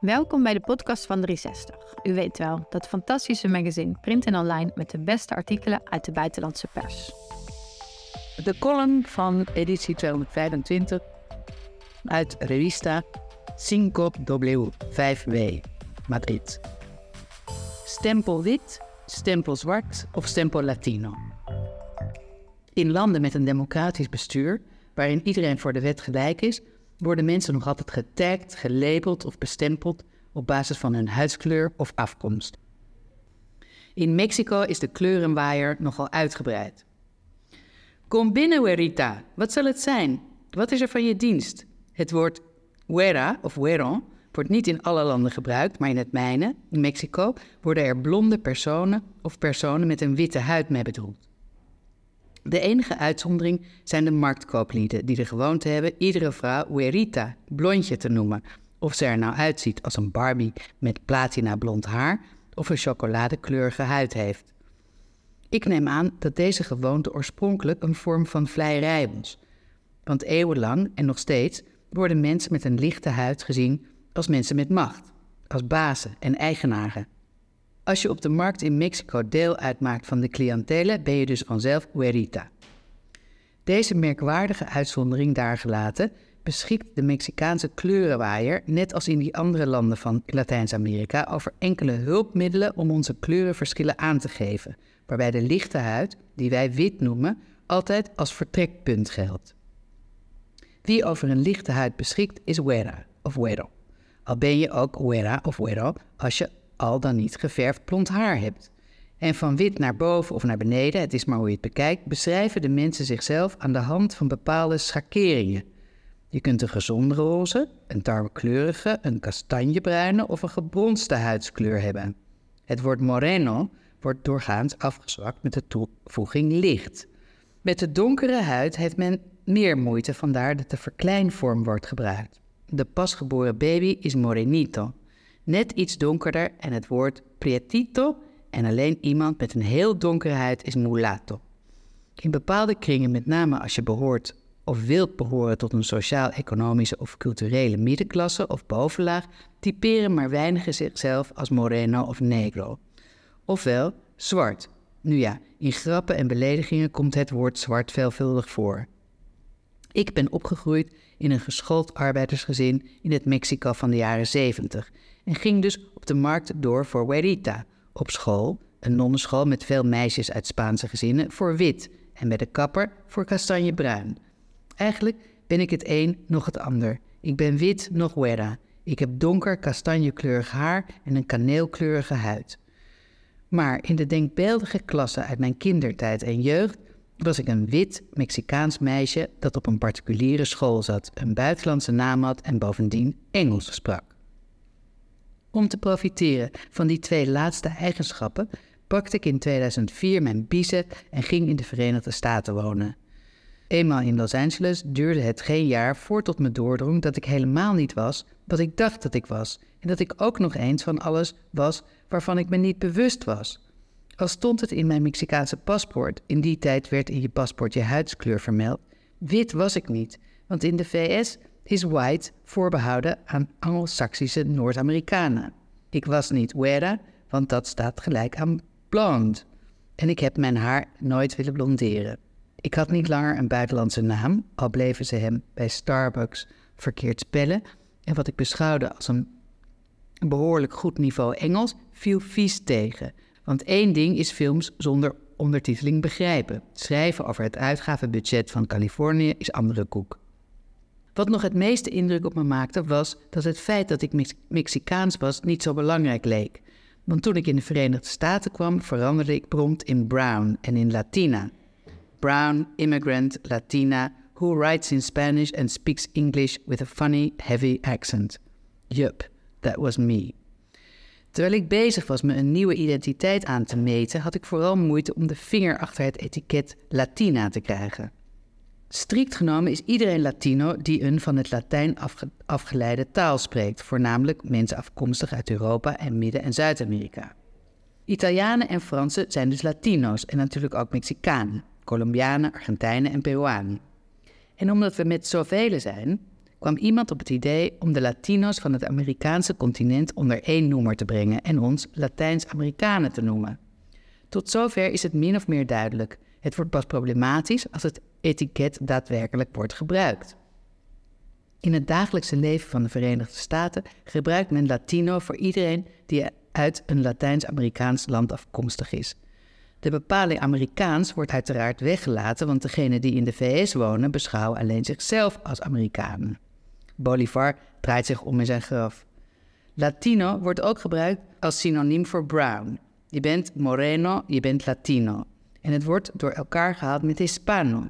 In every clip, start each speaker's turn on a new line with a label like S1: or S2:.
S1: Welkom bij de podcast van 360. U weet wel, dat fantastische magazine print en online met de beste artikelen uit de buitenlandse pers.
S2: De column van editie 225 uit Revista 5W, Madrid. Stempel wit, stempel zwart of stempel Latino. In landen met een democratisch bestuur, waarin iedereen voor de wet gelijk is, worden mensen nog altijd getagd, gelabeld of bestempeld op basis van hun huidskleur of afkomst. In Mexico is de kleurenwaaier nogal uitgebreid. Kom binnen, Huerita. Wat zal het zijn? Wat is er van je dienst? Het woord huera of huero wordt niet in alle landen gebruikt, maar in het mijne, in Mexico, worden er blonde personen of personen met een witte huid mee bedoeld. De enige uitzondering zijn de marktkooplieden die de gewoonte hebben iedere vrouw Huerita, blondje te noemen. Of ze er nou uitziet als een Barbie met platina blond haar of een chocoladekleurige huid heeft. Ik neem aan dat deze gewoonte oorspronkelijk een vorm van vleierij was. Want eeuwenlang en nog steeds worden mensen met een lichte huid gezien als mensen met macht, als bazen en eigenaren. Als je op de markt in Mexico deel uitmaakt van de cliëntele, ben je dus vanzelf huerita. Deze merkwaardige uitzondering daargelaten, beschikt de Mexicaanse kleurenwaaier, net als in die andere landen van Latijns-Amerika, over enkele hulpmiddelen om onze kleurenverschillen aan te geven, waarbij de lichte huid, die wij wit noemen, altijd als vertrekpunt geldt. Wie over een lichte huid beschikt, is huera of huero. Al ben je ook huera of huero als je al dan niet geverfd blond haar hebt. En van wit naar boven of naar beneden, het is maar hoe je het bekijkt, beschrijven de mensen zichzelf aan de hand van bepaalde schakeringen. Je kunt een gezonde roze, een tarwekleurige, een kastanjebruine of een gebronste huidskleur hebben. Het woord moreno wordt doorgaans afgezwakt met de toevoeging licht. Met de donkere huid heeft men meer moeite, vandaar dat de verkleinvorm wordt gebruikt. De pasgeboren baby is morenito, net iets donkerder en het woord prietito en alleen iemand met een heel donkere huid is mulatto. In bepaalde kringen, met name als je behoort of wilt behoren tot een sociaal-economische of culturele middenklasse of bovenlaag, typeren maar weinigen zichzelf als moreno of negro. Ofwel zwart. Nu ja, in grappen en beledigingen komt het woord zwart veelvuldig voor. Ik ben opgegroeid in een geschoold arbeidersgezin in het Mexico van de jaren 70 en ging dus op de markt door voor Huerita. Op school, een nonnenschool met veel meisjes uit Spaanse gezinnen, voor wit en bij de kapper voor kastanjebruin. Eigenlijk ben ik het een nog het ander. Ik ben wit nog Huera. Ik heb donker kastanjekleurig haar en een kaneelkleurige huid. Maar in de denkbeeldige klasse uit mijn kindertijd en jeugd was ik een wit Mexicaans meisje dat op een particuliere school zat, een buitenlandse naam had en bovendien Engels sprak. Om te profiteren van die twee laatste eigenschappen pakte ik in 2004 mijn biezen en ging in de Verenigde Staten wonen. Eenmaal in Los Angeles duurde het geen jaar voor tot me doordrong dat ik helemaal niet was wat ik dacht dat ik was en dat ik ook nog eens van alles was waarvan ik me niet bewust was. Al stond het in mijn Mexicaanse paspoort, in die tijd werd in je paspoort je huidskleur vermeld, wit was ik niet, want in de VS is white voorbehouden aan Anglo-Saxische Noord-Amerikanen. Ik was niet Wera, want dat staat gelijk aan blond. En ik heb mijn haar nooit willen blonderen. Ik had niet langer een buitenlandse naam, al bleven ze hem bij Starbucks verkeerd spellen. En wat ik beschouwde als een behoorlijk goed niveau Engels, viel vies tegen. Want één ding is films zonder ondertiteling begrijpen. Schrijven over het uitgavenbudget van Californië is andere koek. Wat nog het meeste indruk op me maakte was dat het feit dat ik Mexicaans was niet zo belangrijk leek. Want toen ik in de Verenigde Staten kwam, veranderde ik prompt in brown en in Latina. Brown, immigrant, Latina, who writes in Spanish and speaks English with a funny, heavy accent. Yup, that was me. Terwijl ik bezig was me een nieuwe identiteit aan te meten, had ik vooral moeite om de vinger achter het etiket Latina te krijgen. Strikt genomen is iedereen Latino die een van het Latijn afgeleide taal spreekt, voornamelijk mensen afkomstig uit Europa en Midden- en Zuid-Amerika. Italianen en Fransen zijn dus Latino's en natuurlijk ook Mexicanen, Colombianen, Argentijnen en Peruanen. En omdat we met zoveel zijn, kwam iemand op het idee om de Latino's van het Amerikaanse continent onder één noemer te brengen en ons Latijns-Amerikanen te noemen. Tot zover is het min of meer duidelijk. Het wordt pas problematisch als het etiket daadwerkelijk wordt gebruikt. In het dagelijkse leven van de Verenigde Staten gebruikt men Latino voor iedereen die uit een Latijns-Amerikaans land afkomstig is. De bepaling Amerikaans wordt uiteraard weggelaten, want degenen die in de VS wonen beschouwen alleen zichzelf als Amerikanen. Bolivar draait zich om in zijn graf. Latino wordt ook gebruikt als synoniem voor brown. Je bent moreno, je bent Latino. En het wordt door elkaar gehaald met Hispano,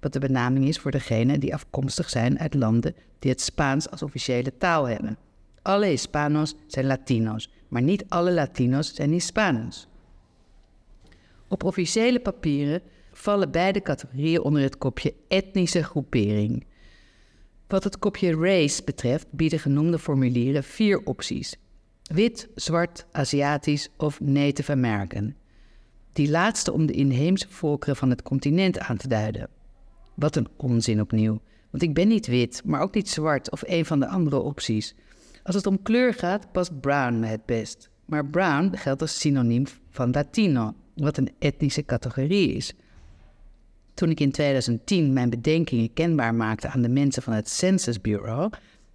S2: wat de benaming is voor degenen die afkomstig zijn uit landen die het Spaans als officiële taal hebben. Alle Hispanos zijn Latino's, maar niet alle Latino's zijn Hispanos. Op officiële papieren vallen beide categorieën onder het kopje etnische groepering. Wat het kopje race betreft bieden genoemde formulieren vier opties: wit, zwart, Aziatisch of Native American. Die laatste om de inheemse volkeren van het continent aan te duiden. Wat een onzin opnieuw, want ik ben niet wit, maar ook niet zwart of een van de andere opties. Als het om kleur gaat, past brown me het best. Maar brown geldt als synoniem van Latino, wat een etnische categorie is. Toen ik in 2010 mijn bedenkingen kenbaar maakte aan de mensen van het Census Bureau,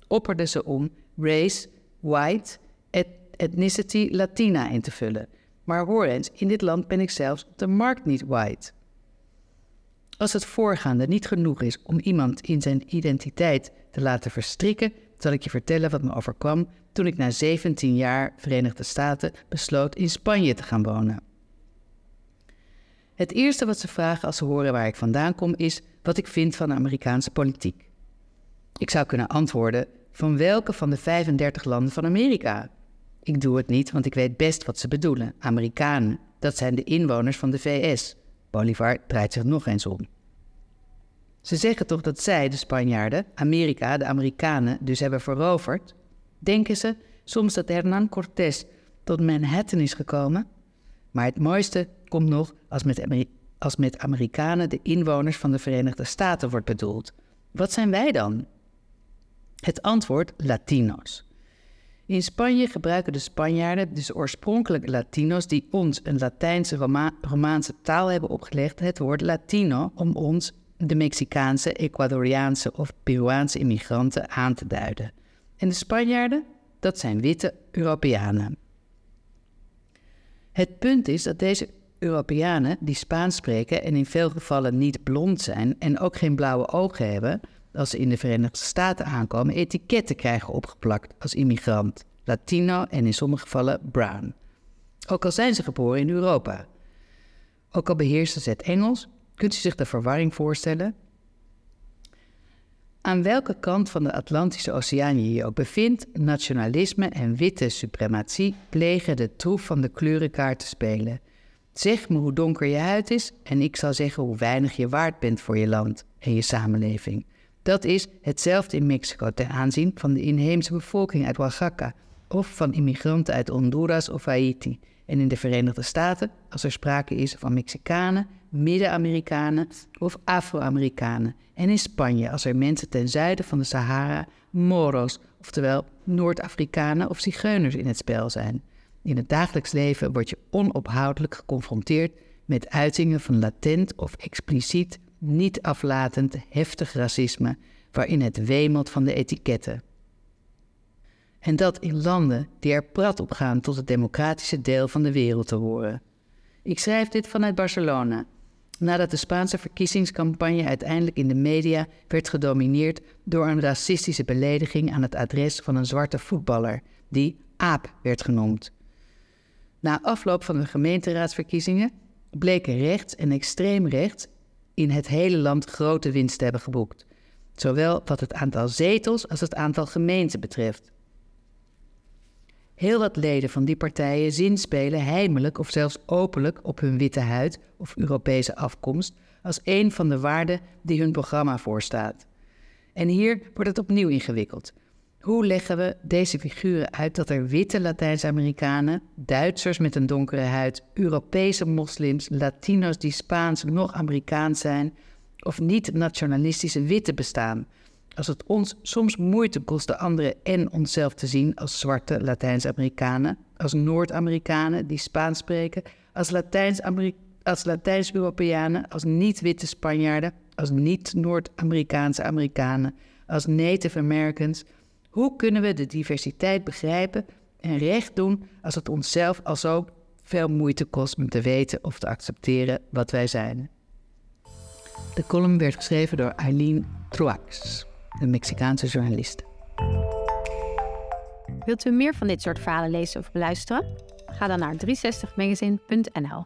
S2: opperden ze om race, white, ethnicity, Latina in te vullen. Maar hoor eens, in dit land ben ik zelfs op de markt niet white. Als het voorgaande niet genoeg is om iemand in zijn identiteit te laten verstrikken, zal ik je vertellen wat me overkwam toen ik na 17 jaar Verenigde Staten besloot in Spanje te gaan wonen. Het eerste wat ze vragen als ze horen waar ik vandaan kom is wat ik vind van de Amerikaanse politiek. Ik zou kunnen antwoorden van welke van de 35 landen van Amerika. Ik doe het niet, want ik weet best wat ze bedoelen. Amerikanen, dat zijn de inwoners van de VS. Bolivar draait zich nog eens om. Ze zeggen toch dat zij, de Spanjaarden, Amerika, de Amerikanen, dus hebben veroverd? Denken ze soms dat Hernán Cortés tot Manhattan is gekomen? Maar het mooiste komt nog als met, als met Amerikanen de inwoners van de Verenigde Staten wordt bedoeld. Wat zijn wij dan? Het antwoord Latino's. In Spanje gebruiken de Spanjaarden, dus oorspronkelijk Latino's, die ons een Latijnse Romaanse taal hebben opgelegd, het woord Latino om ons, de Mexicaanse, Ecuadoriaanse of Peruaanse immigranten, aan te duiden. En de Spanjaarden, dat zijn witte Europeanen. Het punt is dat deze Europeanen die Spaans spreken en in veel gevallen niet blond zijn en ook geen blauwe ogen hebben, als ze in de Verenigde Staten aankomen, etiketten krijgen opgeplakt als immigrant, Latino en in sommige gevallen brown. Ook al zijn ze geboren in Europa. Ook al beheersen ze het Engels, kunt u zich de verwarring voorstellen? Aan welke kant van de Atlantische Oceaan je je ook bevindt, nationalisme en witte suprematie plegen de troef van de kleurenkaart te spelen. Zeg me hoe donker je huid is en ik zal zeggen hoe weinig je waard bent voor je land en je samenleving. Dat is hetzelfde in Mexico ten aanzien van de inheemse bevolking uit Oaxaca of van immigranten uit Honduras of Haiti. En in de Verenigde Staten als er sprake is van Mexicanen, Midden-Amerikanen of Afro-Amerikanen. En in Spanje als er mensen ten zuiden van de Sahara, Moros, oftewel Noord-Afrikanen of Zigeuners in het spel zijn. In het dagelijks leven word je onophoudelijk geconfronteerd met uitingen van latent of expliciet niet aflatend heftig racisme waarin het wemelt van de etiketten. En dat in landen die er prat op gaan tot het democratische deel van de wereld te horen. Ik schrijf dit vanuit Barcelona, nadat de Spaanse verkiezingscampagne uiteindelijk in de media werd gedomineerd door een racistische belediging aan het adres van een zwarte voetballer, die aap werd genoemd. Na afloop van de gemeenteraadsverkiezingen bleken rechts en extreem rechts in het hele land grote winst hebben geboekt, zowel wat het aantal zetels als het aantal gemeenten betreft. Heel wat leden van die partijen zinspelen heimelijk of zelfs openlijk op hun witte huid of Europese afkomst als een van de waarden die hun programma voorstaat. En hier wordt het opnieuw ingewikkeld. Hoe leggen we deze figuren uit dat er witte Latijns-Amerikanen, Duitsers met een donkere huid, Europese moslims, Latino's die Spaans nog Amerikaans zijn, of niet-nationalistische witte bestaan? Als het ons soms moeite kost de anderen en onszelf te zien als zwarte Latijns-Amerikanen, als Noord-Amerikanen die Spaans spreken, als Latijns-Europeanen, als niet-witte Spanjaarden, als niet-Noord-Amerikaanse Amerikanen, als Native Americans. Hoe kunnen we de diversiteit begrijpen en recht doen als het onszelf al zo veel moeite kost om te weten of te accepteren wat wij zijn? De column werd geschreven door Eileen Truax, een Mexicaanse journaliste.
S1: Wilt u meer van dit soort verhalen lezen of beluisteren? Ga dan naar 360magazine.nl.